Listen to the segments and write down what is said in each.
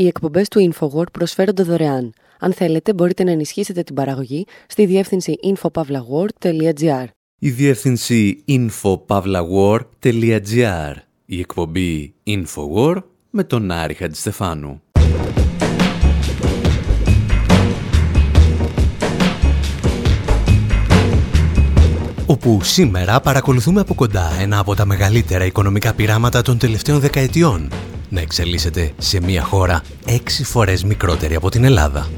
Οι εκπομπές του InfoWord προσφέρονται δωρεάν. Αν θέλετε, μπορείτε να ενισχύσετε την παραγωγή στη διεύθυνση infopavlagor.gr. Η διεύθυνση infopavlagor.gr. Η εκπομπή InfoWord με τον Άρη Χατζηστεφάνου. όπου σήμερα παρακολουθούμε από κοντά ένα από τα μεγαλύτερα οικονομικά πειράματα των τελευταίων δεκαετιών να εξελίσσεται σε μια χώρα έξι φορές μικρότερη από την Ελλάδα.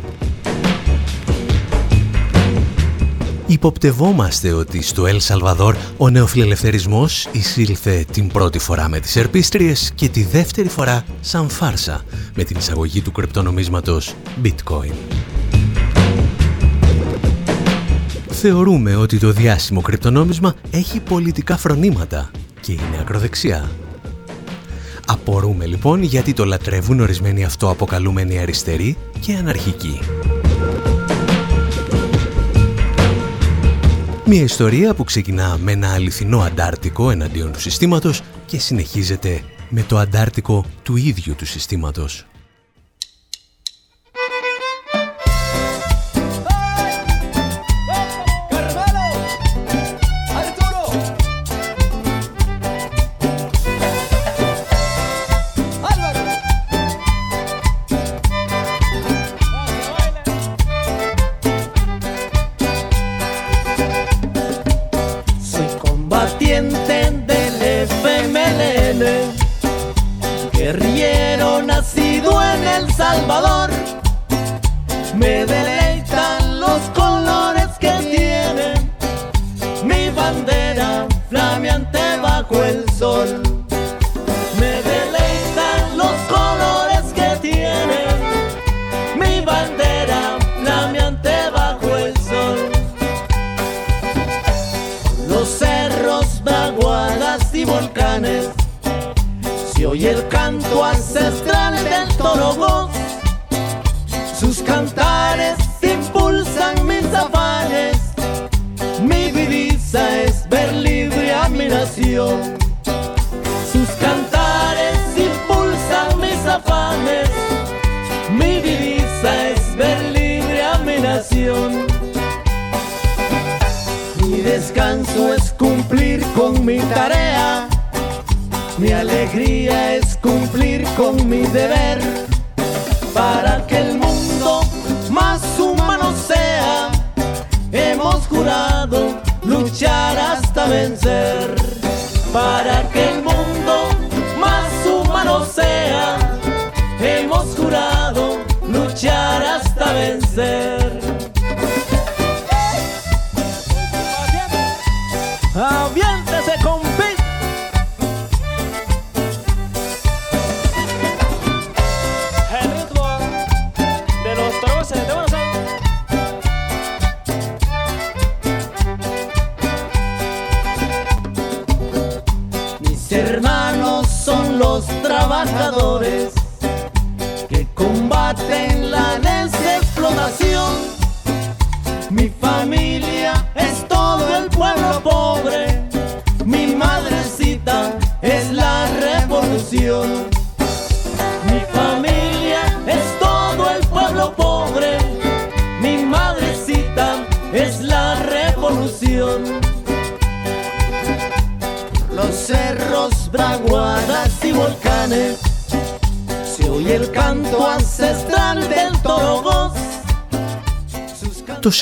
Υποπτευόμαστε ότι στο Ελ Σαλβαδόρ ο νεοφιλελευθερισμός εισήλθε την πρώτη φορά με τις ερπίστριες και τη δεύτερη φορά σαν φάρσα με την εισαγωγή του κρυπτονομίσματος Bitcoin. Θεωρούμε ότι το διάσημο κρυπτονόμισμα έχει πολιτικά φρονήματα και είναι ακροδεξιά. Απορούμε λοιπόν γιατί το λατρεύουν ορισμένοι αυτοαποκαλούμενοι αριστεροί και αναρχικοί. Μια ιστορία που ξεκινά με ένα αληθινό αντάρτικο εναντίον του συστήματος και συνεχίζεται με το αντάρτικο του ίδιου του συστήματος. lado, luchar hasta vencer, para que el mundo más humano sea, hemos jurado luchar hasta vencer.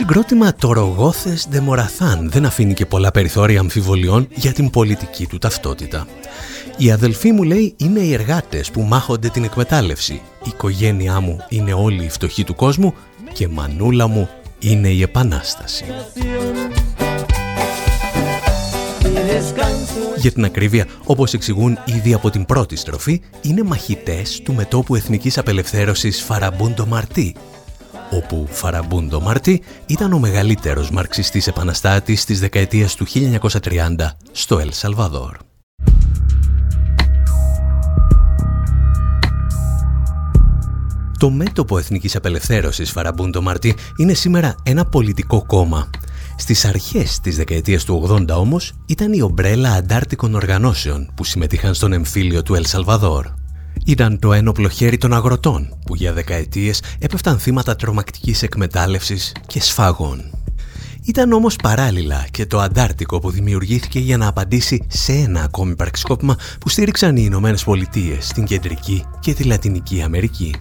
Συγκρότημα «Τορογόθες Μοραθάν» δεν αφήνει και πολλά περιθώρια αμφιβολιών για την πολιτική του ταυτότητα. Οι αδελφοί μου λέει είναι οι εργάτες που μάχονται την εκμετάλλευση. Η οικογένειά μου είναι όλοι οι φτωχοί του κόσμου και μανούλα μου είναι η επανάσταση. Για την ακρίβεια, όπως εξηγούν ήδη από την πρώτη στροφή, είναι μαχητές του μετόπου εθνικής απελευθέρωσης Φαραμπούντο Μαρτί, όπου Φαραμπούντο Μαρτί ήταν ο μεγαλύτερος μαρξιστής επαναστάτης της δεκαετίας του 1930 στο Ελ Σαλβαδόρ. Το μέτωπο εθνικής απελευθέρωσης Φαραμπούντο Μαρτί είναι σήμερα ένα πολιτικό κόμμα στις αρχές της δεκαετίας του 80 όμως ήταν η ομπρέλα αντάρτικων οργανώσεων που συμμετείχαν στον εμφύλιο του Ελ Σαλβαδόρ. Ήταν το ένοπλο χέρι των αγροτών που για δεκαετίες έπεφταν θύματα τρομακτικής εκμετάλλευσης και σφάγων. Ήταν όμως παράλληλα και το Αντάρτικο που δημιουργήθηκε για να απαντήσει σε ένα ακόμη πραξικόπημα που στήριξαν οι Ηνωμένες Πολιτείες στην Κεντρική και τη Λατινική Αμερική.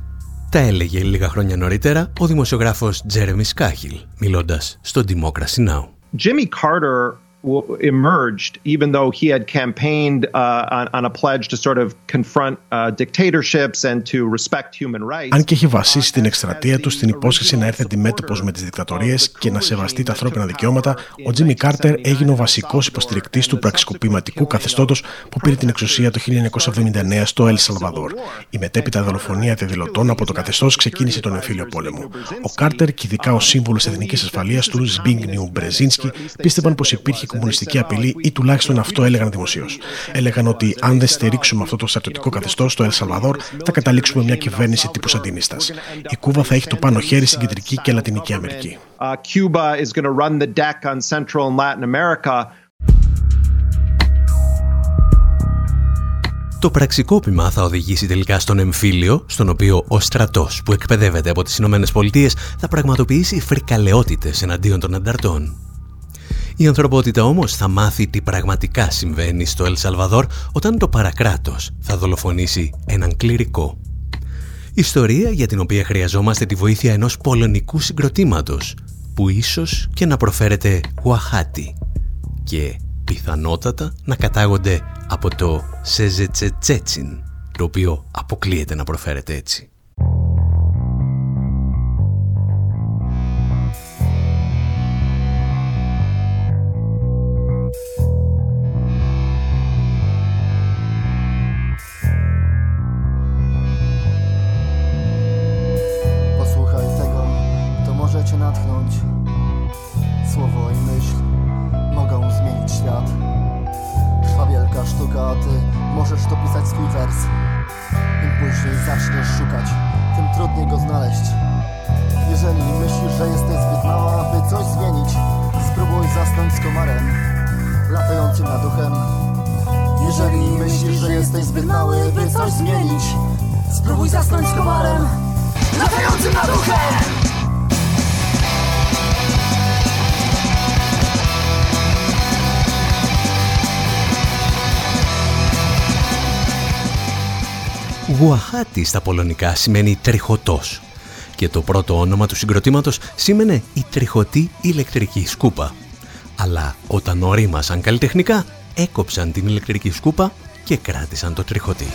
Τα έλεγε λίγα χρόνια νωρίτερα ο δημοσιογράφος Τζέρεμι Σκάχιλ, μιλώντας στο Democracy Now! Jimmy Carter emerged, even though he had campaigned uh, on, on a pledge to sort of confront uh, dictatorships and to respect human rights. Αν και έχει βασίσει την εκστρατεία του στην υπόσχεση να έρθει αντιμέτωπος με τις δικτατορίες και να σεβαστεί τα ανθρώπινα δικαιώματα, ο Τζίμι Κάρτερ έγινε ο βασικός υποστηρικτής του πραξικοπηματικού καθεστώτος που πήρε την εξουσία το 1979 στο Ελ Σαλβαδόρ. Η μετέπειτα δολοφονία διαδηλωτών από το καθεστώς ξεκίνησε τον εμφύλιο πόλεμο. Ο Κάρτερ και ειδικά ο σύμβουλος εθνικής ασφαλείας του Σμπίγνιου Μπρεζίνσκι πίστευαν πως υπήρχε κομμουνιστική απειλή ή τουλάχιστον αυτό έλεγαν δημοσίως. Έλεγαν ότι αν δεν στηρίξουμε αυτό το στρατιωτικό καθεστώς στο Ελ Σαλβαδόρ, θα καταλήξουμε μια κυβέρνηση τύπου Σαντινίστας. Η Κούβα θα έχει το πάνω χέρι στην Κεντρική και Λατινική Αμερική. Το πραξικόπημα θα οδηγήσει τελικά στον εμφύλιο, στον οποίο ο στρατός που εκπαιδεύεται από τις Ηνωμένες Πολιτείες θα πραγματοποιήσει φρικαλαιότητες εναντίον των ανταρτών. Η ανθρωπότητα όμως θα μάθει τι πραγματικά συμβαίνει στο Ελ Σαλβαδόρ όταν το παρακράτος θα δολοφονήσει έναν κληρικό. Ιστορία για την οποία χρειαζόμαστε τη βοήθεια ενός πολωνικού συγκροτήματος που ίσως και να προφέρεται Ουαχάτι και πιθανότατα να κατάγονται από το Σεζετσετσέτσιν το οποίο αποκλείεται να προφέρεται έτσι. Słowo i myśl mogą zmienić świat. Trwa wielka sztuka, a ty możesz to pisać swój wers. Im później zaczniesz szukać, tym trudniej go znaleźć. Jeżeli myślisz, że jesteś zbyt mała, aby coś zmienić Spróbuj zasnąć z komarem, latającym nad duchem Jeżeli myślisz, że jesteś zbyt mały, by coś zmienić Spróbuj zasnąć z komarem, latającym nad duchem Γουαχάτι στα πολωνικά σημαίνει τριχωτός και το πρώτο όνομα του συγκροτήματος σήμαινε η τριχωτή ηλεκτρική σκούπα. Αλλά όταν ορίμασαν καλλιτεχνικά, έκοψαν την ηλεκτρική σκούπα και κράτησαν το τριχωτή.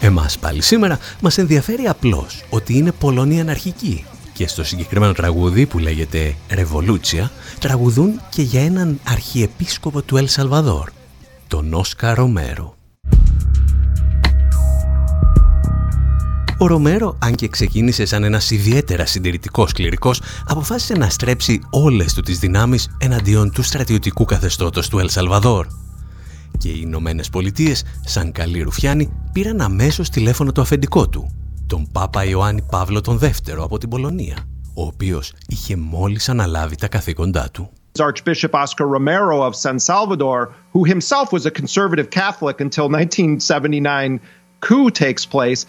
Εμάς πάλι σήμερα μας ενδιαφέρει απλώς ότι είναι Πολωνία αναρχική και στο συγκεκριμένο τραγούδι που λέγεται «Ρεβολούτσια» τραγουδούν και για έναν αρχιεπίσκοπο του Ελ Σαλβαδόρ, τον Όσκα Ρομέρο. Ο Ρομέρο, αν και ξεκίνησε σαν ένας ιδιαίτερα συντηρητικός κληρικός, αποφάσισε να στρέψει όλες του τις δυνάμεις εναντίον του στρατιωτικού καθεστώτος του Ελ Σαλβαδόρ. Και οι Ηνωμένες Πολιτείες, σαν καλή ρουφιάνοι, πήραν αμέσως τηλέφωνο το αφεντικό του, τον Πάπα Ιωάννη Παύλο τον Δεύτερο από την Πολωνία, ο οποίος είχε μόλις αναλάβει τα καθήκοντά του. Archbishop Oscar Romero of San Salvador, who himself was a conservative Catholic until 1979 coup takes place,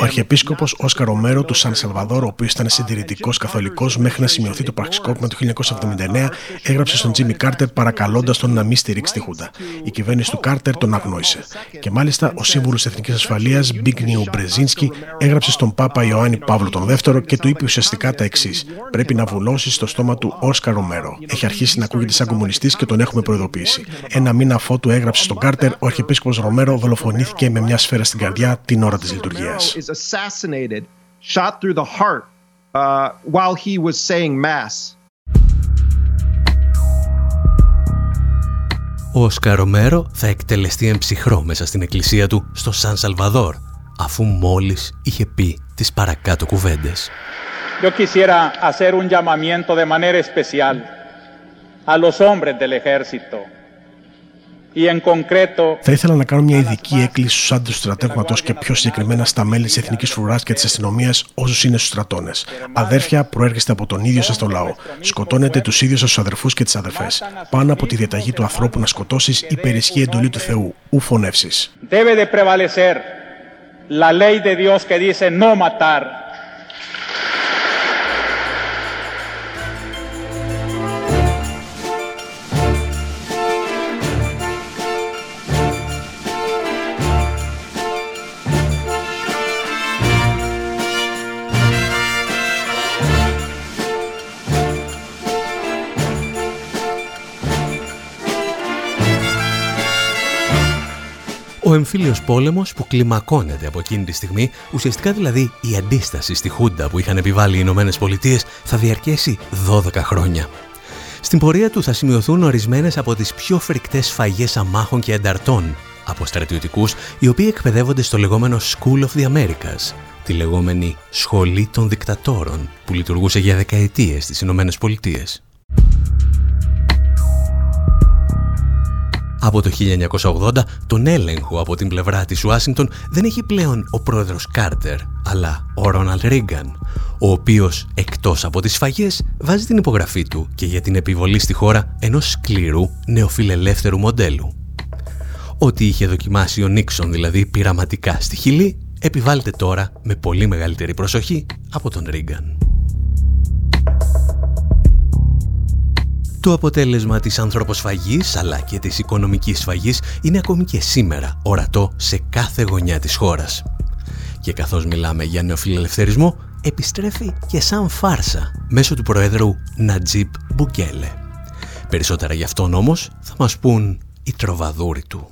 ο Αρχιεπίσκοπος Όσκα Ρομέρο του Σαν Σαλβαδόρ, ο οποίος ήταν συντηρητικός καθολικός μέχρι να σημειωθεί το πραξικόπημα του 1979, έγραψε στον Τζίμι Κάρτερ παρακαλώντας τον να μην στηρίξει τη Χούντα. Η κυβέρνηση του Κάρτερ τον αγνόησε. Και μάλιστα ο σύμβουλος Εθνικής Ασφαλείας Μπίγνιου Μπρεζίνσκι έγραψε στον Πάπα Ιωάννη Παύλο τον Δεύτερο και του είπε ουσιαστικά τα εξής: Πρέπει να βουλώσει στο στόμα του Όσκα Ρομέρο. Έχει αρχίσει να ακούγεται σαν κομμουνιστής και τον έχουμε προειδοποιήσει. Ένα μήνα αφότου έγραψε στον Κάρτερ, ο Αρχιεπίσκοπος Ρομέρο δολοφονήθηκε με μια σφαίρα στην καρδιά την ώρα της λειτουργίας. Ο Οσκαρομέρο θα εκτελεστεί εμψυχρό μέσα στην εκκλησία του στο Σαν Σαλβαδόρ, αφού μόλις είχε πει τις παρακάτω κουβέντες. Yo quisiera hacer un llamamiento de manera especial a los hombres del ejército Θα ήθελα να κάνω μια ειδική έκκληση στους άντρες του στρατεύματος και πιο συγκεκριμένα στα μέλη της Εθνικής Φρουράς και της αστυνομίας, όσους είναι στους στρατώνες. Αδέρφια, προέρχεστε από τον ίδιο σας το λαό. Σκοτώνετε τους ίδιους σας τους αδερφούς και τις αδερφές. Πάνω από τη διαταγή του ανθρώπου να σκοτώσεις, υπερισχύει εντολή του Θεού. Ου φωνεύσεις. la ley de Dios que dice no matar. Ο εμφύλιος πόλεμος που κλιμακώνεται από εκείνη τη στιγμή, ουσιαστικά δηλαδή η αντίσταση στη Χούντα που είχαν επιβάλει οι Ηνωμένες Πολιτείες, θα διαρκέσει 12 χρόνια. Στην πορεία του θα σημειωθούν ορισμένες από τις πιο φρικτές φαγές αμάχων και ανταρτών από στρατιωτικούς οι οποίοι εκπαιδεύονται στο λεγόμενο School of the Americas, τη λεγόμενη Σχολή των Δικτατόρων που λειτουργούσε για δεκαετίες στις Ηνωμένες Πολιτείες. Από το 1980 τον έλεγχο από την πλευρά της Ουάσιγκτον δεν έχει πλέον ο πρόεδρος Κάρτερ, αλλά ο Ρόναλτ Ρίγκαν, ο οποίος εκτός από τις φαγές βάζει την υπογραφή του και για την επιβολή στη χώρα ενός σκληρού νεοφιλελεύθερου μοντέλου. Ό,τι είχε δοκιμάσει ο Νίξον δηλαδή πειραματικά στη Χιλή, επιβάλλεται τώρα με πολύ μεγαλύτερη προσοχή από τον Ρίγκαν. Το αποτέλεσμα της ανθρωποσφαγής αλλά και της οικονομικής σφαγής είναι ακόμη και σήμερα ορατό σε κάθε γωνιά της χώρας. Και καθώς μιλάμε για νεοφιλελευθερισμό, επιστρέφει και σαν φάρσα μέσω του Προέδρου Νατζίπ Μπουκέλε. Περισσότερα γι' αυτόν όμως θα μας πούν οι τροβαδούροι του.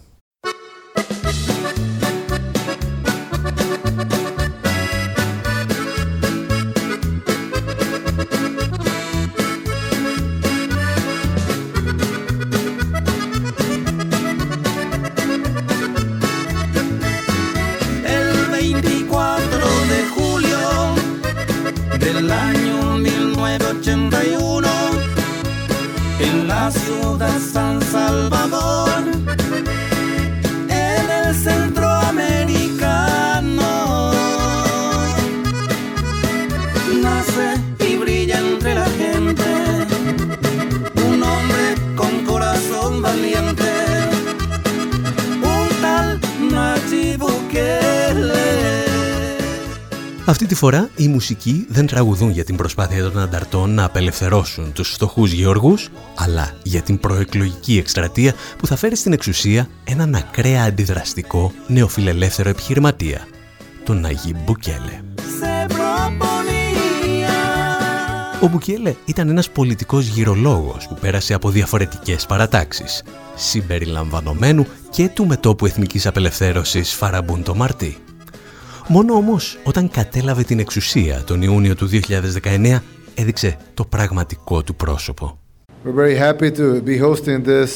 Αυτή τη φορά οι μουσικοί δεν τραγουδούν για την προσπάθεια των ανταρτών να απελευθερώσουν τους φτωχούς γεωργούς, αλλά για την προεκλογική εκστρατεία που θα φέρει στην εξουσία έναν ακραία αντιδραστικό νεοφιλελεύθερο επιχειρηματία, τον Αγί Μπουκέλε. Ο Μπουκέλε ήταν ένας πολιτικός γυρολόγος που πέρασε από διαφορετικές παρατάξεις, συμπεριλαμβανομένου και του μετόπου εθνικής απελευθέρωσης Φαραμπούν το Μαρτί. Μόνο όμως όταν κατέλαβε την εξουσία τον Ιούνιο του 2019 έδειξε το πραγματικό του πρόσωπο. We're very happy to be hosting this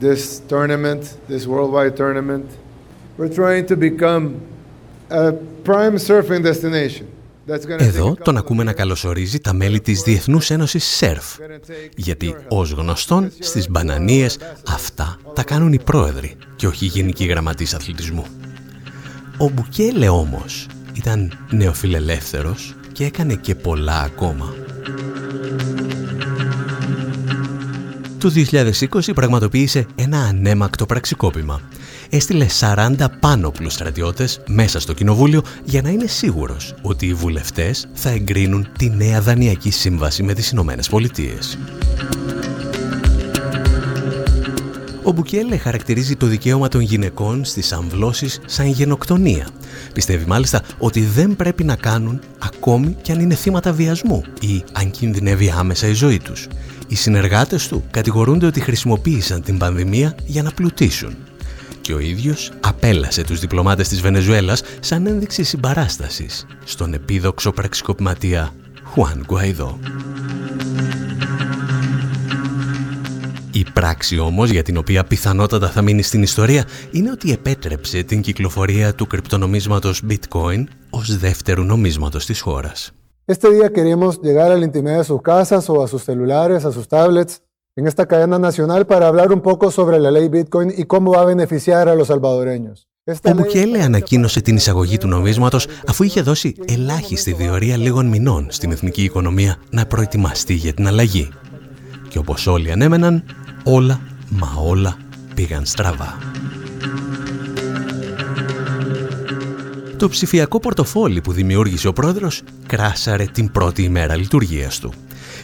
this tournament, this worldwide tournament. We're trying to become a prime surfing destination. Εδώ τον ακούμε να καλωσορίζει τα μέλη της Διεθνούς Ένωσης ΣΕΡΦ, γιατί ως γνωστόν στις μπανανίες αυτά τα κάνουν οι πρόεδροι και όχι οι γενικοί γραμματείς αθλητισμού. Ο Μπουκέλε όμως ήταν νεοφιλελεύθερος και έκανε και πολλά ακόμα. Το 2020 πραγματοποίησε ένα ανέμακτο πραξικόπημα. Έστειλε 40 πάνωπλους στρατιώτες μέσα στο κοινοβούλιο για να είναι σίγουρος ότι οι βουλευτές θα εγκρίνουν τη νέα δανειακή σύμβαση με τις Ηνωμένες Πολιτείες. Ο Μπουκέλε χαρακτηρίζει το δικαίωμα των γυναικών στις αμβλώσεις σαν γενοκτονία. Πιστεύει μάλιστα ότι δεν πρέπει να κάνουν ακόμη και αν είναι θύματα βιασμού ή αν κινδυνεύει άμεσα η ζωή τους. Οι συνεργάτες του κατηγορούνται ότι χρησιμοποίησαν την πανδημία για να πλουτίσουν. Και ο ίδιος απέλασε τους διπλωμάτες της Βενεζουέλας σαν ένδειξη συμπαράστασης στον επίδοξο πραξικοπηματία Χουάν Γκουαϊδό. Η πράξη όμως για την οποία πιθανότατα θα μείνει στην ιστορία είναι ότι επέτρεψε την κυκλοφορία του κρυπτονομίσματος Bitcoin ως δεύτερου νομίσματος της χώρας. Este día queremos llegar a la intimidad de sus casas o a sus celulares, a sus tablets en esta cadena nacional para hablar un poco sobre la ley Bitcoin y cómo va a beneficiar a los salvadoreños. Ο Μπουκέλε ανακοίνωσε την εισαγωγή του νομίσματος αφού είχε δώσει ελάχιστη διορία λίγων μηνών στην εθνική οικονομία να προετοιμαστεί για την αλλαγή. Και όπως όλοι ανέμεναν, όλα, μα όλα πήγαν στραβά. Το ψηφιακό πορτοφόλι που δημιούργησε ο πρόεδρος κράσαρε την πρώτη ημέρα λειτουργίας του.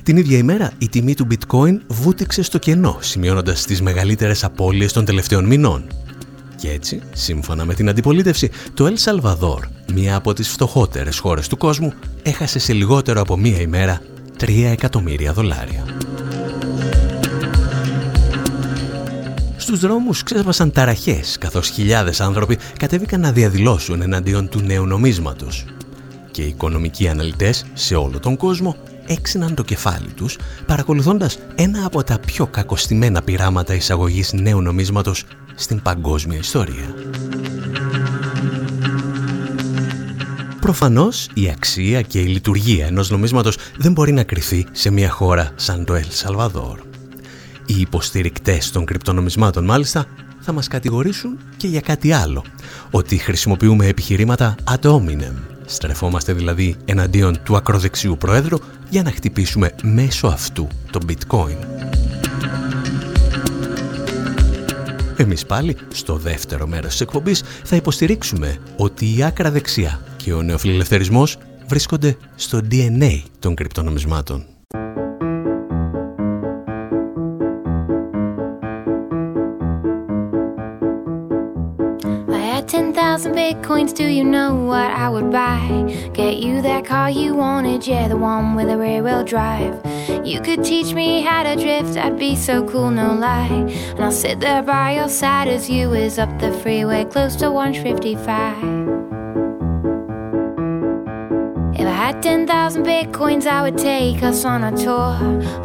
Την ίδια ημέρα η τιμή του bitcoin βούτυξε στο κενό, σημειώνοντας τις μεγαλύτερες απώλειες των τελευταίων μηνών. Και έτσι, σύμφωνα με την αντιπολίτευση, το El Salvador, μία από τις φτωχότερες χώρες του κόσμου, έχασε σε λιγότερο από μία ημέρα 3 εκατομμύρια δολάρια. Στους δρόμους ξέσπασαν ταραχές, καθώς χιλιάδες άνθρωποι κατέβηκαν να διαδηλώσουν εναντίον του νέου νομίσματος. Και οι οικονομικοί αναλυτές σε όλο τον κόσμο έξιναν το κεφάλι τους παρακολουθώντας ένα από τα πιο κακοστημένα πειράματα εισαγωγής νέου νομίσματος στην παγκόσμια ιστορία. Προφανώς η αξία και η λειτουργία ενός νομίσματος δεν μπορεί να κρυθεί σε μια χώρα σαν το Ελ Σαλβαδόρ. Οι υποστηρικτές των κρυπτονομισμάτων μάλιστα θα μας κατηγορήσουν και για κάτι άλλο, ότι χρησιμοποιούμε επιχειρήματα ad hominem, στρεφόμαστε δηλαδή εναντίον του ακροδεξιού προέδρου για να χτυπήσουμε μέσω αυτού το bitcoin. Εμείς πάλι, στο δεύτερο μέρος της εκπομπής, θα υποστηρίξουμε ότι η άκρα δεξιά και ο νεοφιλελευθερισμός βρίσκονται στο DNA των κρυπτονομισμάτων. Thousand bitcoins, do you know what I would buy? Get you that car you wanted, yeah, the one with a rear wheel drive. You could teach me how to drift, I'd be so cool, no lie. And I'll sit there by your side as you is up the freeway, close to 155. 10,000 bitcoins, I would take us on a tour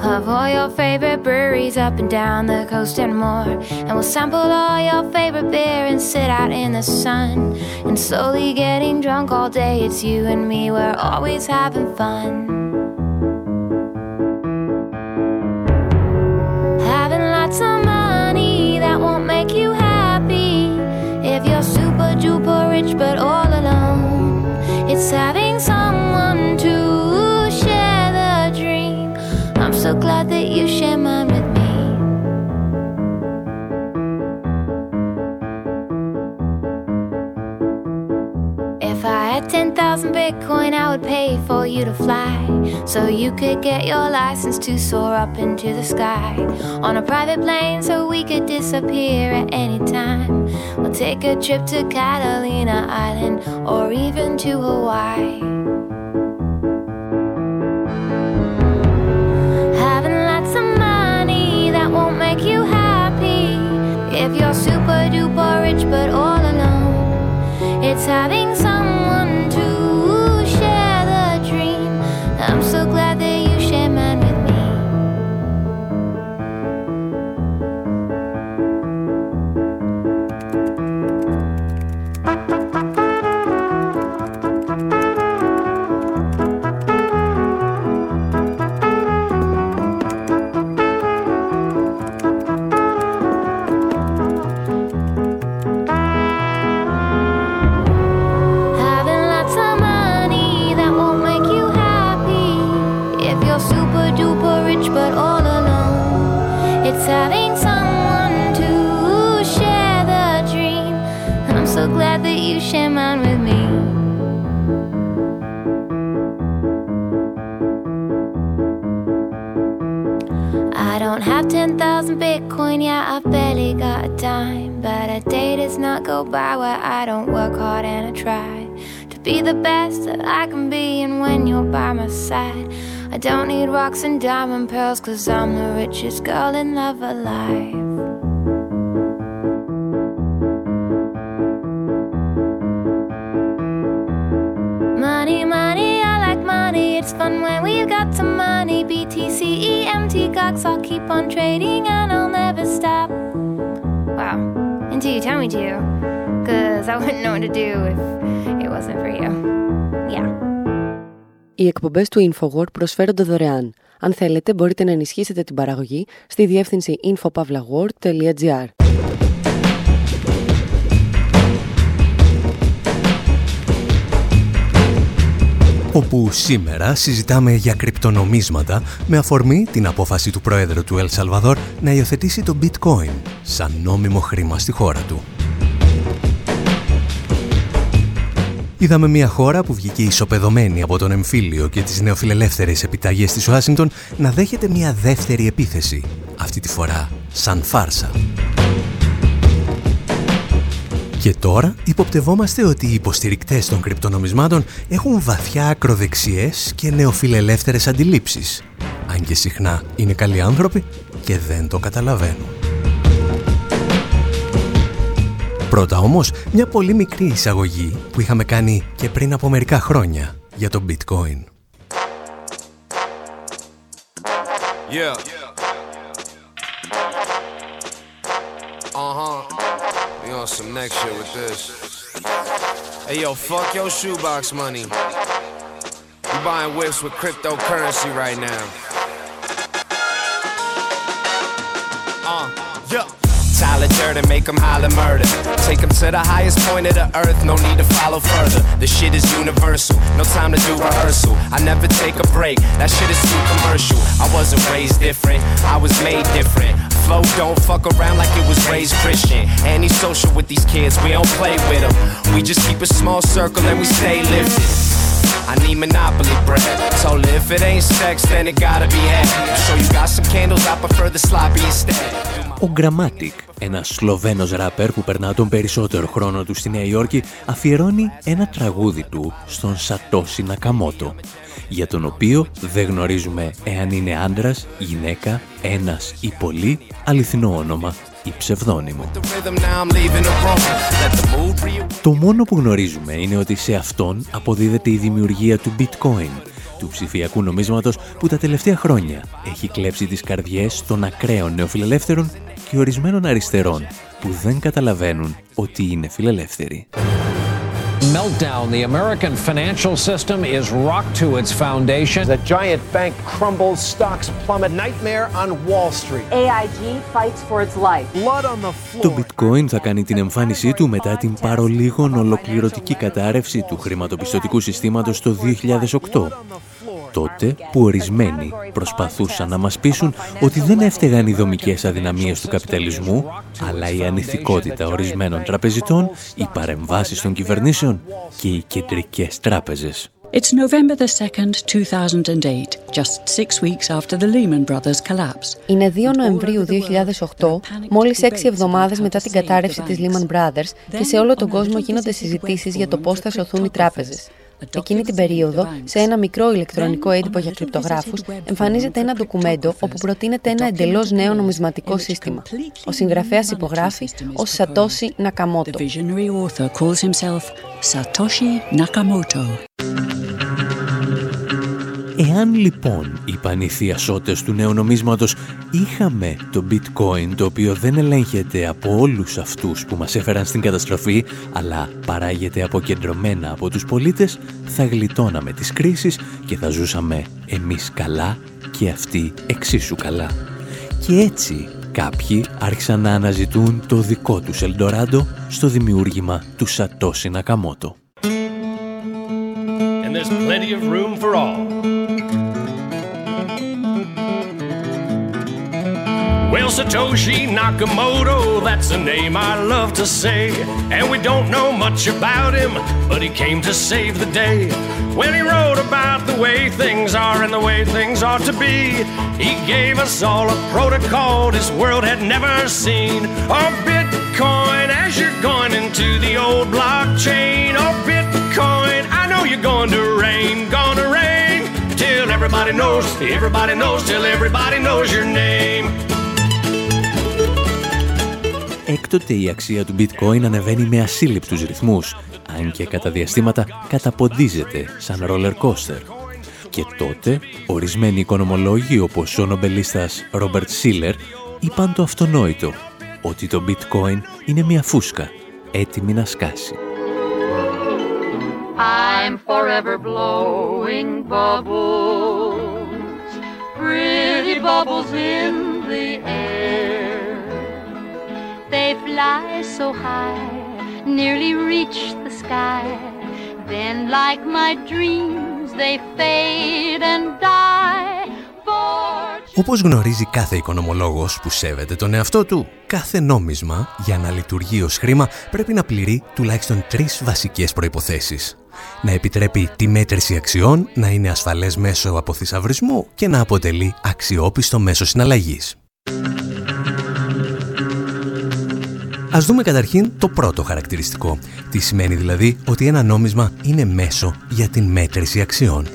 of all your favorite breweries up and down the coast and more. And we'll sample all your favorite beer and sit out in the sun. And slowly getting drunk all day, it's you and me, we're always having fun. Bitcoin, I would pay for you to fly. So you could get your license to soar up into the sky. On a private plane, so we could disappear at any time. We'll take a trip to Catalina Island or even to Hawaii. Having lots of money that won't make you happy. If you're super duper rich but all alone. It's having someone the best that I can be. And when you're by my side, I don't need rocks and diamond pearls, cause I'm the richest girl in love alive. Money, money, I like money. It's fun when we've got some money. BTC, EMT, Cox, I'll keep on trading and I'll never stop. Wow until you tell me to, because I wouldn't know what to do if it wasn't for you. Yeah. Οι εκπομπές του InfoWord προσφέρονται δωρεάν. Αν θέλετε, μπορείτε να ενισχύσετε την παραγωγή στη διεύθυνση infopavlagor.gr. όπου σήμερα συζητάμε για κρυπτονομίσματα με αφορμή την απόφαση του Πρόεδρου του Ελ Σαλβαδόρ να υιοθετήσει το bitcoin σαν νόμιμο χρήμα στη χώρα του. Είδαμε μια χώρα που βγήκε ισοπεδωμένη από τον εμφύλιο και τις νεοφιλελεύθερες επιταγές της Ουάσιγκτον να δέχεται μια δεύτερη επίθεση, αυτή τη φορά σαν φάρσα. Και τώρα υποπτευόμαστε ότι οι υποστηρικτές των κρυπτονομισμάτων έχουν βαθιά ακροδεξιές και νεοφιλελεύθερες αντιλήψεις. Αν και συχνά είναι καλοί άνθρωποι και δεν το καταλαβαίνουν. Πρώτα όμως, μια πολύ μικρή εισαγωγή που είχαμε κάνει και πριν από μερικά χρόνια για το bitcoin. Yeah. Uh-huh. We on some next shit with this. Hey yo, fuck your shoebox money. You buying whips with cryptocurrency right now. Uh, yeah. Tyler Durden, make them holler murder. Take them to the highest point of the earth, no need to follow further. The shit is universal, no time to do rehearsal. I never take a break, that shit is too commercial. I wasn't raised different, I was made different. Flow don't fuck around like it was raised Christian. Anti-social with these kids, we don't play with them. We just keep a small circle and we stay lifted. I need monopoly bread. So if it ain't sex, then it gotta be head. Sure you got some candles, I prefer the sloppy instead. Ο Grammatic, ένας Σλοβαίνος ράπερ που περνά τον περισσότερο χρόνο του στη Νέα Υόρκη, αφιερώνει ένα τραγούδι του στον Σατόση Νακαμότο, για τον οποίο δεν γνωρίζουμε εάν είναι άντρας, γυναίκα, ένας ή πολύ, αληθινό όνομα ή ψευδόνυμο. Το μόνο που γνωρίζουμε είναι ότι σε αυτόν αποδίδεται η δημιουργία του bitcoin, του ψηφιακού νομίσματος που τα τελευταία χρόνια έχει κλέψει τις καρδιές των ακραίων νεοφιλελεύθερων και ορισμένων αριστερών που δεν καταλαβαίνουν ότι είναι φιλελεύθεροι. meltdown. The American financial system is rocked to its foundation. The giant bank crumbles, stocks plummet. Nightmare on Wall Street. AIG fights for its life. Blood on the floor. Το bitcoin θα κάνει την εμφάνισή του μετά την παρολίγων ολοκληρωτική κατάρρευση του χρηματοπιστωτικού συστήματος το 2008 τότε που ορισμένοι προσπαθούσαν να μας πείσουν ότι δεν έφταιγαν οι δομικές αδυναμίες του καπιταλισμού, αλλά η ανηθικότητα ορισμένων τραπεζιτών, οι παρεμβάσεις των κυβερνήσεων και οι κεντρικές τράπεζες. It's November the 2nd, 2008, just six weeks after the Lehman Brothers collapse. Είναι 2 Νοεμβρίου 2008, μόλις έξι εβδομάδες μετά την κατάρρευση της Lehman Brothers και σε όλο τον κόσμο γίνονται συζητήσεις για το πώς θα σωθούν οι τράπεζες. Εκείνη την περίοδο, σε ένα μικρό ηλεκτρονικό έντυπο για κρυπτογράφους, εμφανίζεται ένα ντοκουμέντο όπου προτείνεται ένα εντελώς νέο νομισματικό σύστημα. Ο συγγραφέας υπογράφει ως Σατόση Νακαμότο. Εάν λοιπόν, είπαν οι θειασότες του νέου νομίσματος, είχαμε το bitcoin το οποίο δεν ελέγχεται από όλους αυτούς που μας έφεραν στην καταστροφή, αλλά παράγεται αποκεντρωμένα από τους πολίτες, θα γλιτώναμε τις κρίσεις και θα ζούσαμε εμείς καλά και αυτοί εξίσου καλά. Και έτσι κάποιοι άρχισαν να αναζητούν το δικό τους Ελντοράντο στο δημιούργημα του Σατόση Νακαμότο. And there's plenty of room for all. Well, Satoshi Nakamoto, that's a name I love to say. And we don't know much about him, but he came to save the day. When he wrote about the way things are and the way things ought to be, he gave us all a protocol this world had never seen. Oh, Bitcoin, as you're going into the old blockchain. Oh, Bitcoin, I know you're going to rain, gonna rain. Till everybody knows, everybody knows, till everybody knows your name. Έκτοτε η αξία του bitcoin ανεβαίνει με ασύλληπτους ρυθμούς, αν και κατά διαστήματα καταποντίζεται σαν roller coaster. Και τότε, ορισμένοι οικονομολόγοι όπως ο νομπελίστας Ρόμπερτ Σίλερ είπαν το αυτονόητο, ότι το bitcoin είναι μια φούσκα, έτοιμη να σκάσει. I'm forever blowing bubbles, pretty bubbles in the air. They fly so high, nearly reach the sky. Then, like my dreams, they fade and die. Όπως γνωρίζει κάθε οικονομολόγος που σέβεται τον εαυτό του, κάθε νόμισμα για να λειτουργεί ως χρήμα πρέπει να πληρεί τουλάχιστον τρεις βασικές προϋποθέσεις να επιτρέπει τη μέτρηση αξιών, να είναι ασφαλές μέσω αποθυσαυρισμού και να αποτελεί αξιόπιστο μέσο συναλλαγής. Ας δούμε καταρχήν το πρώτο χαρακτηριστικό. Τι σημαίνει δηλαδή ότι ένα νόμισμα είναι μέσο για την μέτρηση αξιών.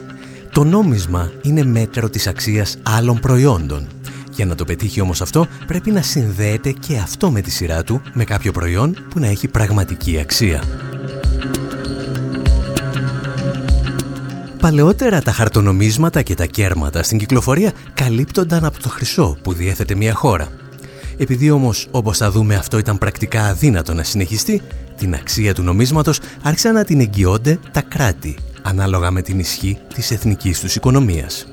Το νόμισμα είναι μέτρο της αξίας άλλων προϊόντων. Για να το πετύχει όμως αυτό πρέπει να συνδέεται και αυτό με τη σειρά του με κάποιο προϊόν που να έχει πραγματική αξία. Παλαιότερα τα χαρτονομίσματα και τα κέρματα στην κυκλοφορία καλύπτονταν από το χρυσό που διέθετε μια χώρα. Επειδή όμως, όπως θα δούμε, αυτό ήταν πρακτικά αδύνατο να συνεχιστεί, την αξία του νομίσματος άρχισαν να την εγγυώνται τα κράτη, ανάλογα με την ισχύ της εθνικής τους οικονομίας.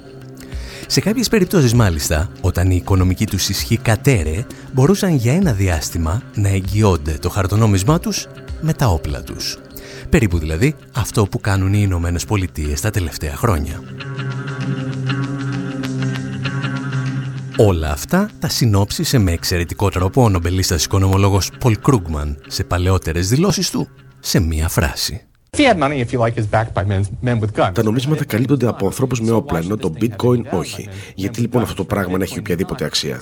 Σε κάποιες περιπτώσεις μάλιστα, όταν η οικονομική τους ισχύ κατέρε, μπορούσαν για ένα διάστημα να εγγυώνται το χαρτονόμισμά τους με τα όπλα τους. Περίπου δηλαδή αυτό που κάνουν οι Ηνωμένες Πολιτείες τα τελευταία χρόνια. Όλα αυτά τα συνόψισε με εξαιρετικό τρόπο ο νομπελίστας οικονομολόγος Πολ Κρούγκμαν σε παλαιότερες δηλώσεις του σε μία φράση. Τα νομίσματα καλύπτονται από ανθρώπους με όπλα, ενώ το bitcoin όχι. Γιατί λοιπόν αυτό το πράγμα να έχει οποιαδήποτε αξία;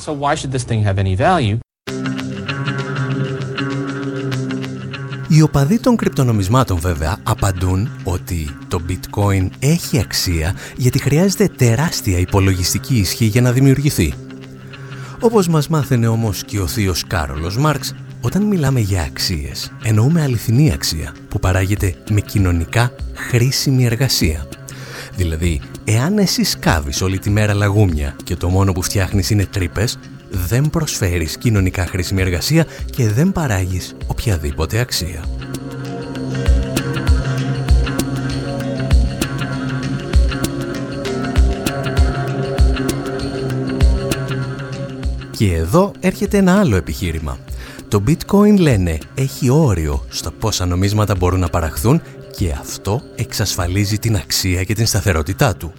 Οι οπαδοί των κρυπτονομισμάτων βέβαια απαντούν ότι το bitcoin έχει αξία γιατί χρειάζεται τεράστια υπολογιστική ισχύ για να δημιουργηθεί. Όπως μας μάθαινε όμως και ο θείος Κάρολος Μάρξ, όταν μιλάμε για αξίες, εννοούμε αληθινή αξία που παράγεται με κοινωνικά χρήσιμη εργασία. Δηλαδή, εάν εσύ σκάβεις όλη τη μέρα λαγούμια και το μόνο που φτιάχνεις είναι τρύπες, δεν προσφέρεις κοινωνικά χρήσιμη εργασία και δεν παράγεις οποιαδήποτε αξία. Και εδώ έρχεται ένα άλλο επιχείρημα. Το bitcoin λένε έχει όριο στα πόσα νομίσματα μπορούν να παραχθούν και αυτό εξασφαλίζει την αξία και την σταθερότητά του.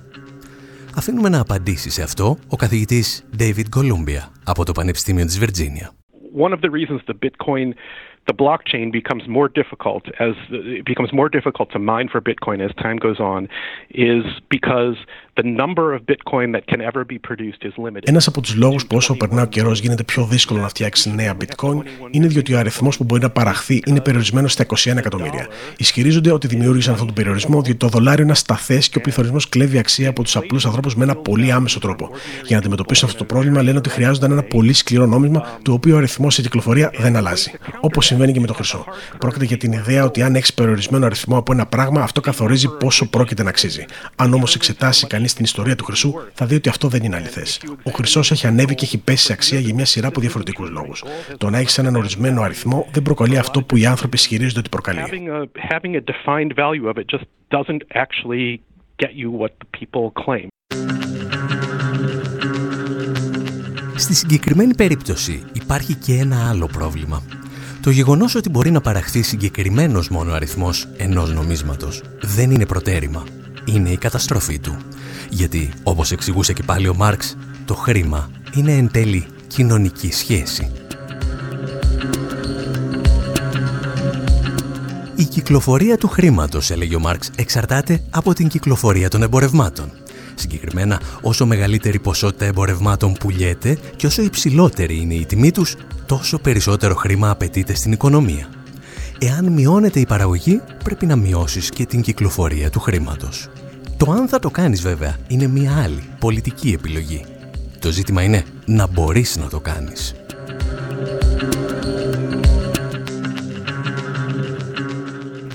Αφήνουμε να απαντήσει σε αυτό ο καθηγητής David Columbia από το Πανεπιστήμιο της Βιρτζίνια. One of the reasons the Bitcoin the blockchain becomes more difficult as it becomes more difficult to mine for Bitcoin as time goes on is because ένας από τους λόγους που όσο περνά ο καιρός γίνεται πιο δύσκολο να φτιάξει νέα bitcoin είναι διότι ο αριθμός που μπορεί να παραχθεί είναι περιορισμένο στα 21 εκατομμύρια. Ισχυρίζονται ότι δημιούργησαν αυτόν τον περιορισμό διότι το δολάριο είναι ασταθές και ο πληθωρισμός κλέβει αξία από τους απλούς ανθρώπους με ένα πολύ άμεσο τρόπο. Για να αντιμετωπίσουν αυτό το πρόβλημα, λένε ότι χρειάζονταν ένα πολύ σκληρό νόμισμα, το οποίο ο αριθμός σε κυκλοφορία δεν αλλάζει. Όπως συμβαίνει και με το χρυσό. Πρόκειται για την ιδέα ότι αν έχεις περιορισμένο αριθμό από ένα πράγμα, αυτό καθορίζει πόσο πρόκειται να αξίζει. Αν όμως εξετάσει κανεί στην ιστορία του χρυσού, θα δει ότι αυτό δεν είναι αληθές. Ο χρυσός έχει ανέβει και έχει πέσει σε αξία για μια σειρά από διαφορετικούς λόγους. Το να έχεις έναν ορισμένο αριθμό δεν προκαλεί αυτό που οι άνθρωποι ισχυρίζονται ότι προκαλεί. Στη συγκεκριμένη περίπτωση υπάρχει και ένα άλλο πρόβλημα. Το γεγονός ότι μπορεί να παραχθεί συγκεκριμένος μόνο αριθμός ενός νομίσματος δεν είναι προτέρημα. Είναι η καταστροφή του. Γιατί, όπως εξηγούσε και πάλι ο Μάρξ, το χρήμα είναι εν τέλει κοινωνική σχέση. Η κυκλοφορία του χρήματος, έλεγε ο Μάρξ, εξαρτάται από την κυκλοφορία των εμπορευμάτων. Συγκεκριμένα, όσο μεγαλύτερη ποσότητα εμπορευμάτων πουλιέται και όσο υψηλότερη είναι η τιμή τους, τόσο περισσότερο χρήμα απαιτείται στην οικονομία. Εάν μειώνεται η παραγωγή, πρέπει να μειώσεις και την κυκλοφορία του χρήματος. Το αν θα το κάνεις βέβαια είναι μια άλλη πολιτική επιλογή. Το ζήτημα είναι να μπορείς να το κάνεις.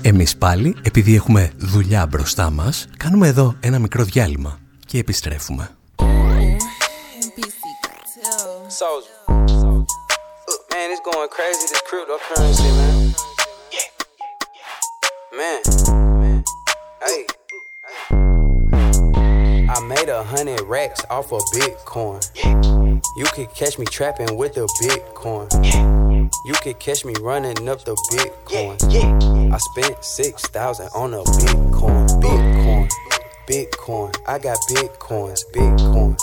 Εμείς πάλι, επειδή έχουμε δουλειά μπροστά μας, κάνουμε εδώ ένα μικρό διάλειμμα και επιστρέφουμε. Man, racks off of Bitcoin. You could catch me trapping with the Bitcoin. You could catch me running up the Bitcoin. I spent six thousand on a Bitcoin. Bitcoin. Bitcoin. I got Bitcoins. Bitcoin.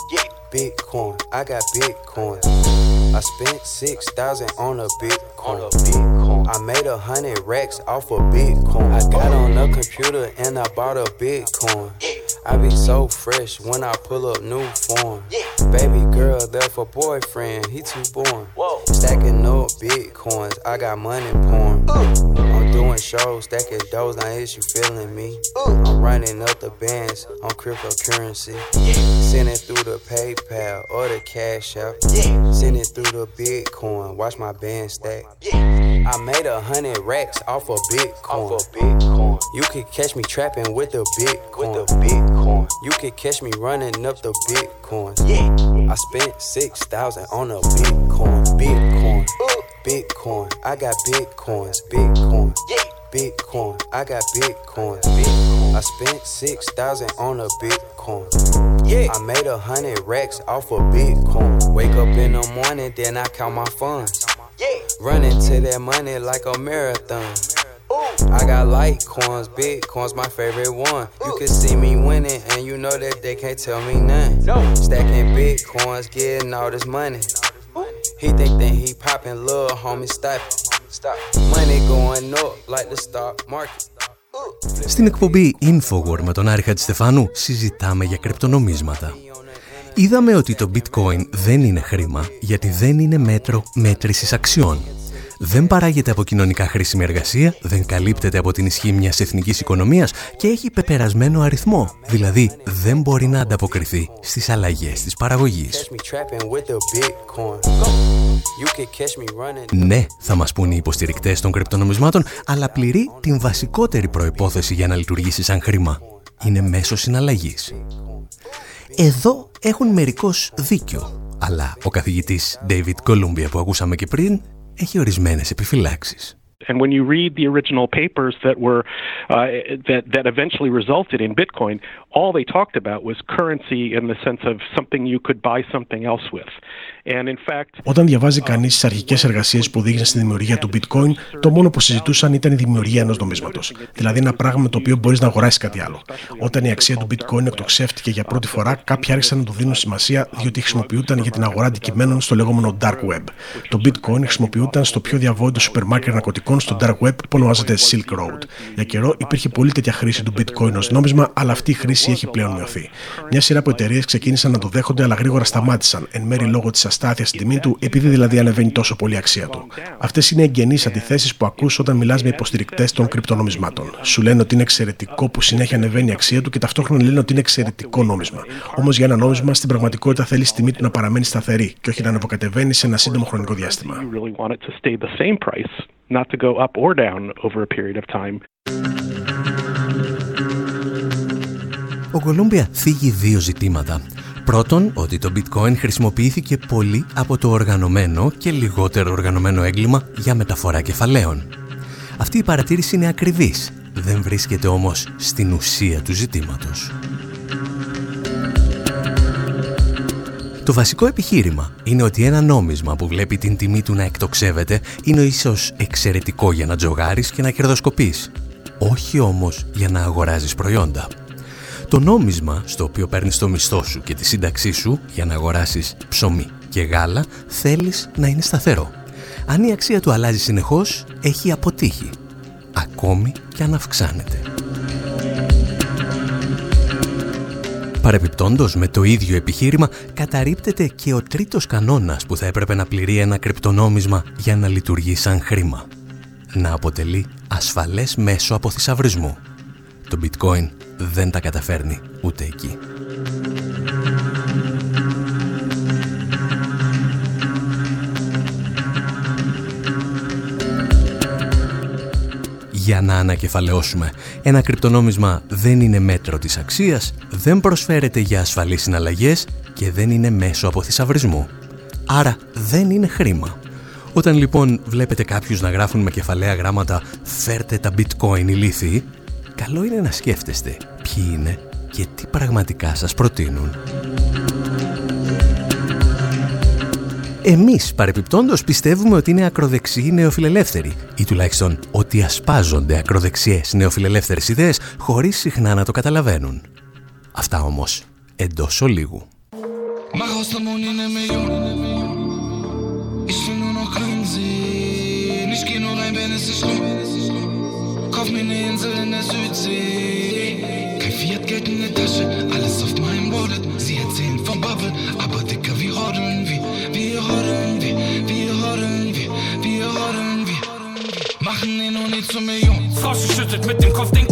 Bitcoin. I got Bitcoins. I spent six thousand on a Bitcoin. Bitcoin. I made a hundred racks off of Bitcoin. I got on a computer and I bought a Bitcoin. I be so fresh when I pull up new form. Baby girl there for boyfriend, he too born. Whoa. Stacking up bitcoins, I got money pouring. I'm doing shows, stacking doughs, now is you feeling me? I'm running up the bands on cryptocurrency. Sending through the PayPal or the Cash App. Sending through the Bitcoin, watch my band stack. I made a hundred racks off of Bitcoin. You could catch me trapping with the Bitcoin. With the Bitcoin. You could catch me running up the Bitcoins. I spent six thousand on a Bitcoin. Bitcoin. Bitcoin. I got Bitcoins. Bitcoin. Bitcoin. I got Bitcoins. Bitcoin. I spent six thousand on a Bitcoin. Yeah. I made a hundred racks off of Bitcoin. Wake up in the morning, then I count my funds. Yeah. Running to that money like a marathon. Ooh. I got Litecoins, Bitcoins, my favorite one. You can see me winning, and you know that they can't tell me nothing. No. Stacking Bitcoins, getting all this money. He think that he popping, little homie, stop. Stop. Money going up like the stock market. Στην εκπομπή Infowar με τον Άρη Χατζηστεφάνου συζητάμε για κρυπτονομίσματα. Είδαμε ότι το bitcoin δεν είναι χρήμα γιατί δεν είναι μέτρο μέτρησης αξιών δεν παράγεται από κοινωνικά χρήσιμη εργασία, δεν καλύπτεται από την ισχύ μιας εθνικής οικονομίας και έχει πεπερασμένο αριθμό, δηλαδή δεν μπορεί να ανταποκριθεί στις αλλαγές της παραγωγής. Ναι, θα μας πούν οι υποστηρικτές των κρυπτονομισμάτων, αλλά πληρεί την βασικότερη προϋπόθεση για να λειτουργήσει σαν χρήμα. Είναι μέσω συναλλαγής. Εδώ έχουν μερικώς δίκιο, αλλά ο καθηγητής David Columbia που ακούσαμε και πριν έχει ορισμένες επιφυλάξεις. And when you read the original papers that were uh, that that eventually resulted in Bitcoin, all they talked about was currency in the sense of something you could buy something else with. Όταν διαβάζει κανείς τις αρχικές εργασίες που οδήγησαν στη δημιουργία του Bitcoin, το μόνο που συζητούσαν ήταν η δημιουργία ενός νομίσματος. Δηλαδή ένα πράγμα με το οποίο μπορείς να αγοράσεις κάτι άλλο. Όταν η αξία του Bitcoin εκτοξεύτηκε για πρώτη φορά, κάποιοι άρχισαν να του δίνουν σημασία διότι χρησιμοποιούταν για την αγορά αντικειμένων στο λεγόμενο Dark Web. Το Bitcoin χρησιμοποιούταν στο πιο διαβόητο σούπερ μάρκετ ναρκωτικών στο Dark Web που ονομάζεται Silk Road. Για καιρό υπήρχε πολύ τέτοια χρήση του Bitcoin ως νόμισμα, αλλά αυτή η χρήση έχει πλέον μειωθεί. Μια σειρά από εταιρείες ξεκίνησαν να το δέχονται, αλλά γρήγορα σταμάτησαν, εν μέρη λόγω της αστάθειας στην τιμή του, επειδή δηλαδή ανεβαίνει τόσο πολύ η αξία του. Αυτές είναι εγγενείς αντιθέσεις που ακούς όταν μιλάς με υποστηρικτές των κρυπτονομισμάτων. Σου λένε ότι είναι εξαιρετικό που συνέχεια ανεβαίνει η αξία του και ταυτόχρονα λένε ότι είναι εξαιρετικό νόμισμα. Όμως για ένα νόμισμα στην πραγματικότητα θέλεις η τιμή του να παραμένει σταθερή και όχι να ανεβοκατεβαίνει σε ένα σύντομο χρονικό διάστημα. Ο Κολούμπια θίγει δύο ζητήματα. Πρώτον, ότι το bitcoin χρησιμοποιήθηκε πολύ από το οργανωμένο και λιγότερο οργανωμένο έγκλημα για μεταφορά κεφαλαίων. Αυτή η παρατήρηση είναι ακριβής, δεν βρίσκεται όμως στην ουσία του ζητήματος. Το βασικό επιχείρημα είναι ότι ένα νόμισμα που βλέπει την τιμή του να εκτοξεύεται είναι ίσως εξαιρετικό για να τζογάρεις και να κερδοσκοπείς. Όχι όμως για να αγοράζεις προϊόντα. Το νόμισμα στο οποίο παίρνεις το μισθό σου και τη σύνταξή σου για να αγοράσεις ψωμί και γάλα θέλεις να είναι σταθερό. Αν η αξία του αλλάζει συνεχώς, έχει αποτύχει. Ακόμη και αν αυξάνεται. Παρεπιπτόντος, με το ίδιο επιχείρημα καταρρύπτεται και ο τρίτος κανόνας που θα έπρεπε να πληρεί ένα κρυπτονόμισμα για να λειτουργεί σαν χρήμα. Να αποτελεί ασφαλές μέσο αποθυσαυρισμού. Το bitcoin δεν τα καταφέρνει ούτε εκεί. Για να ανακεφαλαιώσουμε, ένα κρυπτονόμισμα δεν είναι μέτρο της αξίας, δεν προσφέρεται για ασφαλείς συναλλαγές και δεν είναι μέσο από θησαυρισμού. Άρα δεν είναι χρήμα. Όταν λοιπόν βλέπετε κάποιους να γράφουν με κεφαλαία γράμματα «Φέρτε τα bitcoin ηλίθιοι», καλό είναι να σκέφτεστε ποιοι είναι και τι πραγματικά σας προτείνουν. Εμείς παρεπιπτόντως πιστεύουμε ότι είναι ακροδεξιοί νεοφιλελεύθεροι ή τουλάχιστον ότι ασπάζονται ακροδεξιές νεοφιλελεύθερες ιδέες χωρίς συχνά να το καταλαβαίνουν. Αυτά όμως εντός ολίγου. Kauf mir eine Insel in der Südsee. Kein Fiat, Geld in der Tasche, alles auf meinem Wallet. Sie erzählen vom Bubble, aber dicker, wie rodeln wir, wir rodeln wir, wir rodeln wir, wir rodeln wir. Machen den nie zur Million. Frau schüttelt mit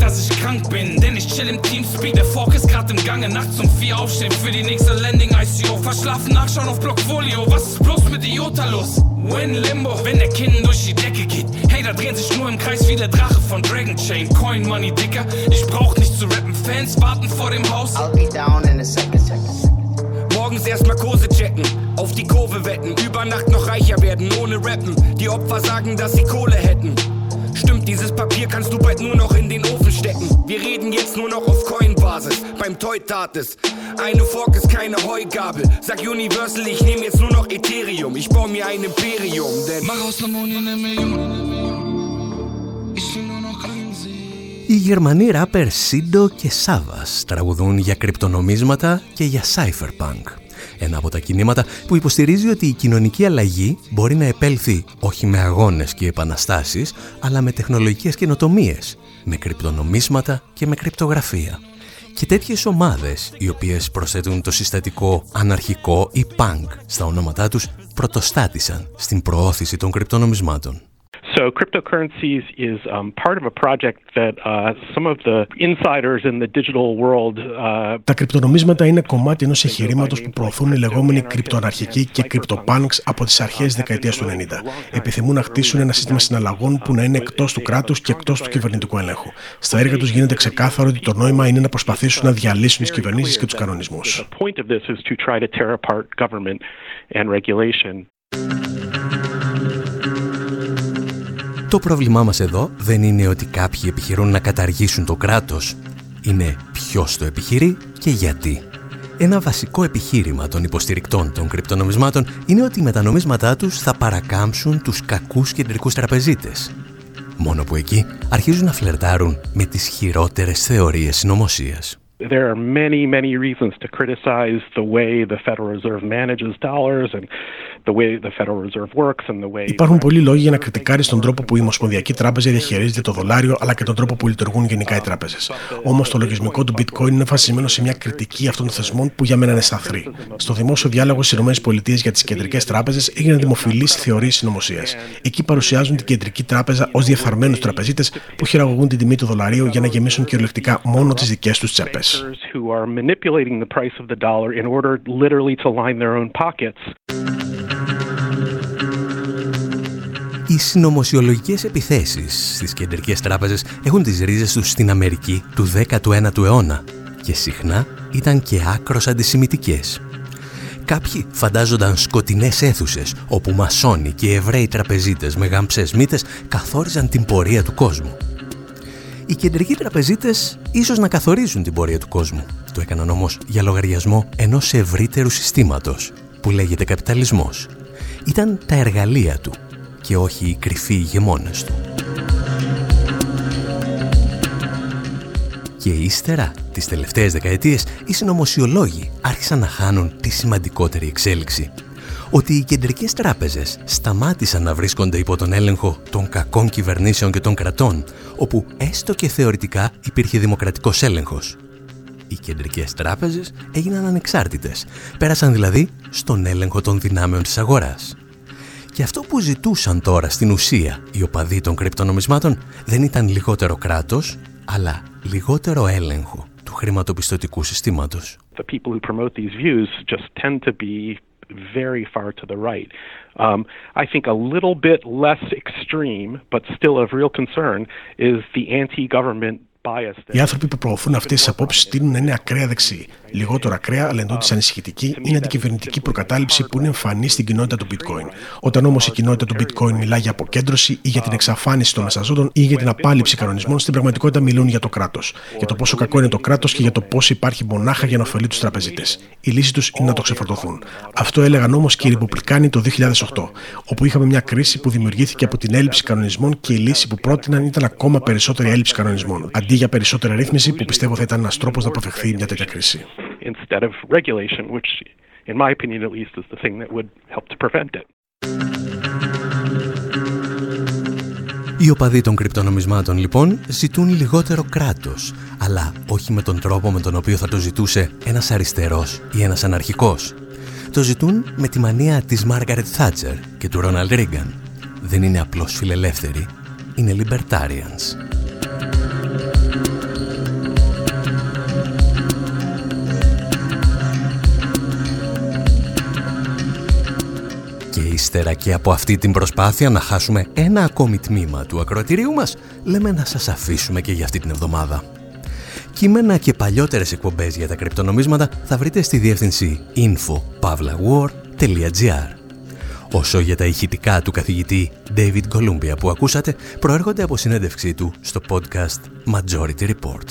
dass ich krank bin. Denn ich chill im Teamspeak. Der Fork ist grad im Gange. Nachts um vier aufstehen für die nächste Landing ICO. Verschlafen nachschauen auf Blockfolio. Was ist bloß mit Iota los? Win Limbo, wenn der Kinn durch die Decke geht. Hater drehen sich nur im Kreis wie der Drache von Dragon Chain. Coin Money, Dicker. Ich brauch nicht zu rappen. Fans warten vor dem Haus. I'll be down in a second, second. Morgens erstmal Kurse checken, auf die Kurve wetten, über Nacht noch reicher werden, ohne Rappen. Die Opfer sagen, dass sie Kohle hätten. Stimmt, dieses Papier kannst du bald nur noch in den Ofen stecken. Wir reden jetzt nur noch auf Coin-Basis, beim Toy tat es. Eine Fork ist keine Heugabel. Sag Universal, ich nehme jetzt nur noch Ethereum. Ich baue mir ein Imperium, denn. Mach aus der Moni eine Million. Ich will nur noch Οι Γερμανοί ράπερ Σίντο και Σάβας τραγουδούν για κρυπτονομίσματα και για cypherpunk. Ένα από τα κινήματα που υποστηρίζει ότι η κοινωνική αλλαγή μπορεί να επέλθει όχι με αγώνες και επαναστάσεις, αλλά με τεχνολογικές καινοτομίες, με κρυπτονομίσματα και με κρυπτογραφία. Και τέτοιες ομάδες, οι οποίες προσθέτουν το συστατικό αναρχικό ή punk στα ονόματά τους, πρωτοστάτησαν στην προώθηση των κρυπτονομισμάτων. So cryptocurrencies is um, part of a project that uh, some of the insiders in the digital world. Uh, Τα κρυπτονομίσματα είναι κομμάτι ενός εγχειρήματος που προωθούν οι λεγόμενοι κρυπτοαναρχικοί και κρυπτοπάνξ από τις αρχές της δεκαετίας του 90. Επιθυμούν να χτίσουν ένα σύστημα συναλλαγών που να είναι εκτός του κράτους και εκτός του κυβερνητικού ελέγχου. Στα έργα τους γίνεται ξεκάθαρο ότι το νόημα είναι να προσπαθήσουν να διαλύσουν τις κυβερνήσεις και τους κανονισμούς. Το πρόβλημά μας εδώ δεν είναι ότι κάποιοι επιχειρούν να καταργήσουν το κράτος. Είναι ποιος το επιχειρεί και γιατί. Ένα βασικό επιχείρημα των υποστηρικτών των κρυπτονομισμάτων είναι ότι με τα νομίσματά τους θα παρακάμψουν τους κακούς κεντρικούς τραπεζίτες. Μόνο που εκεί αρχίζουν να φλερτάρουν με τις χειρότερες θεωρίες συνωμοσίας. There are many, many reasons to criticize the way the Federal Reserve manages dollars and the way the Federal Reserve works and the way. Υπάρχουν πολλοί λόγοι για να κριτικάρει τον τρόπο που η Ομοσπονδιακή Τράπεζα διαχειρίζεται το δολάριο αλλά και τον τρόπο που λειτουργούν γενικά οι τράπεζες. Όμως το λογισμικό του Bitcoin είναι βασισμένο σε μια κριτική αυτών των θεσμών που για μένα είναι σταθρή. Στο δημόσιο διάλογο στις ΗΠΑ για τις κεντρικές τράπεζες έγιναν δημοφιλείς θεωρίες συνωμοσίας. Εκεί παρουσιάζουν την κεντρική τράπεζα ως διεφθαρμένους τραπεζίτες που χειραγωγούν την τιμή του δολαρίου για να γεμίσουν κυριολεκτικά μόνο τις δικές τους τσέπες. Who are manipulating the price of the dollar in order literally to line their own pockets. Οι συνωμοσιολογικές επιθέσεις στις κεντρικές τράπεζες έχουν τις ρίζες τους στην Αμερική του 19ου αιώνα και συχνά ήταν και άκρος αντισημιτικές. Κάποιοι φαντάζονταν σκοτεινές αίθουσες όπου μασόνοι και εβραίοι τραπεζίτες με γαμψές μύτες καθόριζαν την πορεία του κόσμου. Οι κεντρικοί τραπεζίτες ίσως να καθορίζουν την πορεία του κόσμου. Το έκαναν όμως για λογαριασμό ενός ευρύτερου συστήματος που λέγεται καπιταλισμός. Ήταν τα εργαλεία του και όχι οι κρυφοί ηγεμόνες του. Και ύστερα, τις τελευταίες δεκαετίες, οι συνωμοσιολόγοι άρχισαν να χάνουν τη σημαντικότερη εξέλιξη. Ότι οι κεντρικές τράπεζες σταμάτησαν να βρίσκονται υπό τον έλεγχο των κακών κυβερνήσεων και των κρατών, όπου έστω και θεωρητικά υπήρχε δημοκρατικός έλεγχος. Οι κεντρικές τράπεζες έγιναν ανεξάρτητες, πέρασαν δηλαδή στον έλεγχο των δυνάμεων της αγοράς. Και αυτό που ζητούσαν τώρα στην ουσία οι οπαδοί των κρυπτονομισμάτων δεν ήταν λιγότερο κράτος, αλλά λιγότερο έλεγχο του χρηματοπιστωτικού συστήματος. The people who promote these views just tend to be very far to the right. Um, I think a little bit less extreme, but still of real concern, is the anti-government Οι άνθρωποι που προωθούν αυτές τις απόψεις τείνουν να είναι ακραία δεξιοί. Λιγότερο ακραία, αλλά εντός της ανησυχητική, είναι αντικυβερνητική προκατάληψη που είναι εμφανής στην κοινότητα του Bitcoin. Όταν όμως η κοινότητα του Bitcoin μιλά για αποκέντρωση ή για την εξαφάνιση των μεσαζόντων ή για την απάλληψη κανονισμών, στην πραγματικότητα μιλούν για το κράτος. Για το πόσο κακό είναι το κράτος και για το πώς υπάρχει μονάχα για να ωφελεί τους τραπεζίτες. Η λύση τους είναι να το ξεφορτωθούν. Αυτό έλεγαν όμως και οι Ριποπλικάνοι το 2008, όπου είχαμε μια κρίση που δημιουργήθηκε από την έλλειψη κανονισμών και η λύση που πρότειναν ήταν ακόμα περισσότερη έλλειψη κανονισμών. Αντί για περισσότερη ρύθμιση, που πιστεύω θα ήταν ένας τρόπος να αποφευχθεί μια τέτοια κρίση. Οι οπαδοί των κρυπτονομισμάτων λοιπόν ζητούν λιγότερο κράτος, αλλά όχι με τον τρόπο με τον οποίο θα το ζητούσε ένας αριστερός ή ένας αναρχικός. Το ζητούν με τη μανία της Μάργαρετ Θάτσερ και του Ρόναλντ Ρίγκαν. Δεν είναι απλώς φιλελεύθεροι, είναι libertarians. Ύστερα και από αυτή την προσπάθεια να χάσουμε ένα ακόμη τμήμα του ακροατηρίου μας, λέμε να σας αφήσουμε και για αυτή την εβδομάδα. Κείμενα και παλιότερες εκπομπές για τα κρυπτονομίσματα θα βρείτε στη διεύθυνση info.pavlawar.gr Όσο για τα ηχητικά του καθηγητή David Columbia που ακούσατε, προέρχονται από συνέντευξή του στο podcast Majority Report.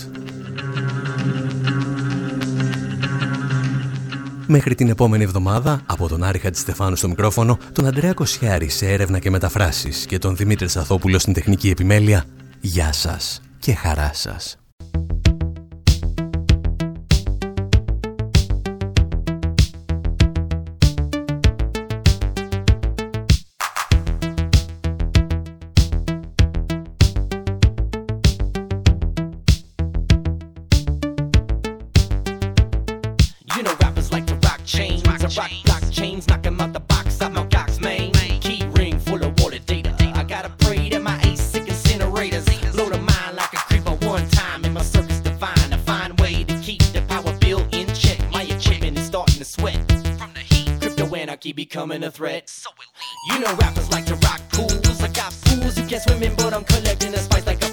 Μέχρι την επόμενη εβδομάδα, από τον Άρη Χατζηστεφάνου στο μικρόφωνο, τον Αντρέα Κοσιάρη σε έρευνα και μεταφράσεις και τον Δημήτρη Σαθόπουλο στην τεχνική επιμέλεια, γεια σας και χαρά σας. collecting the spice like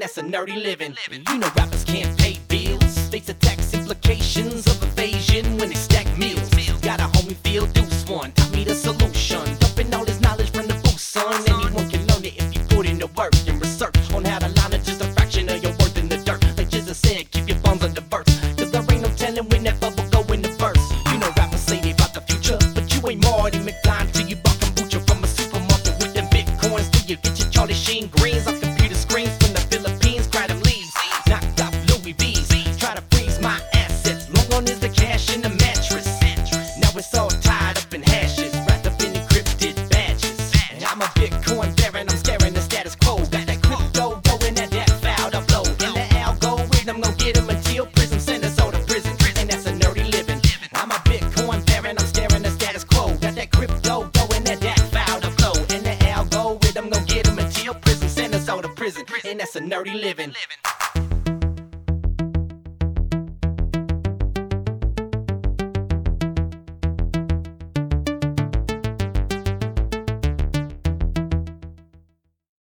that's a nerdy living. You know rappers can't pay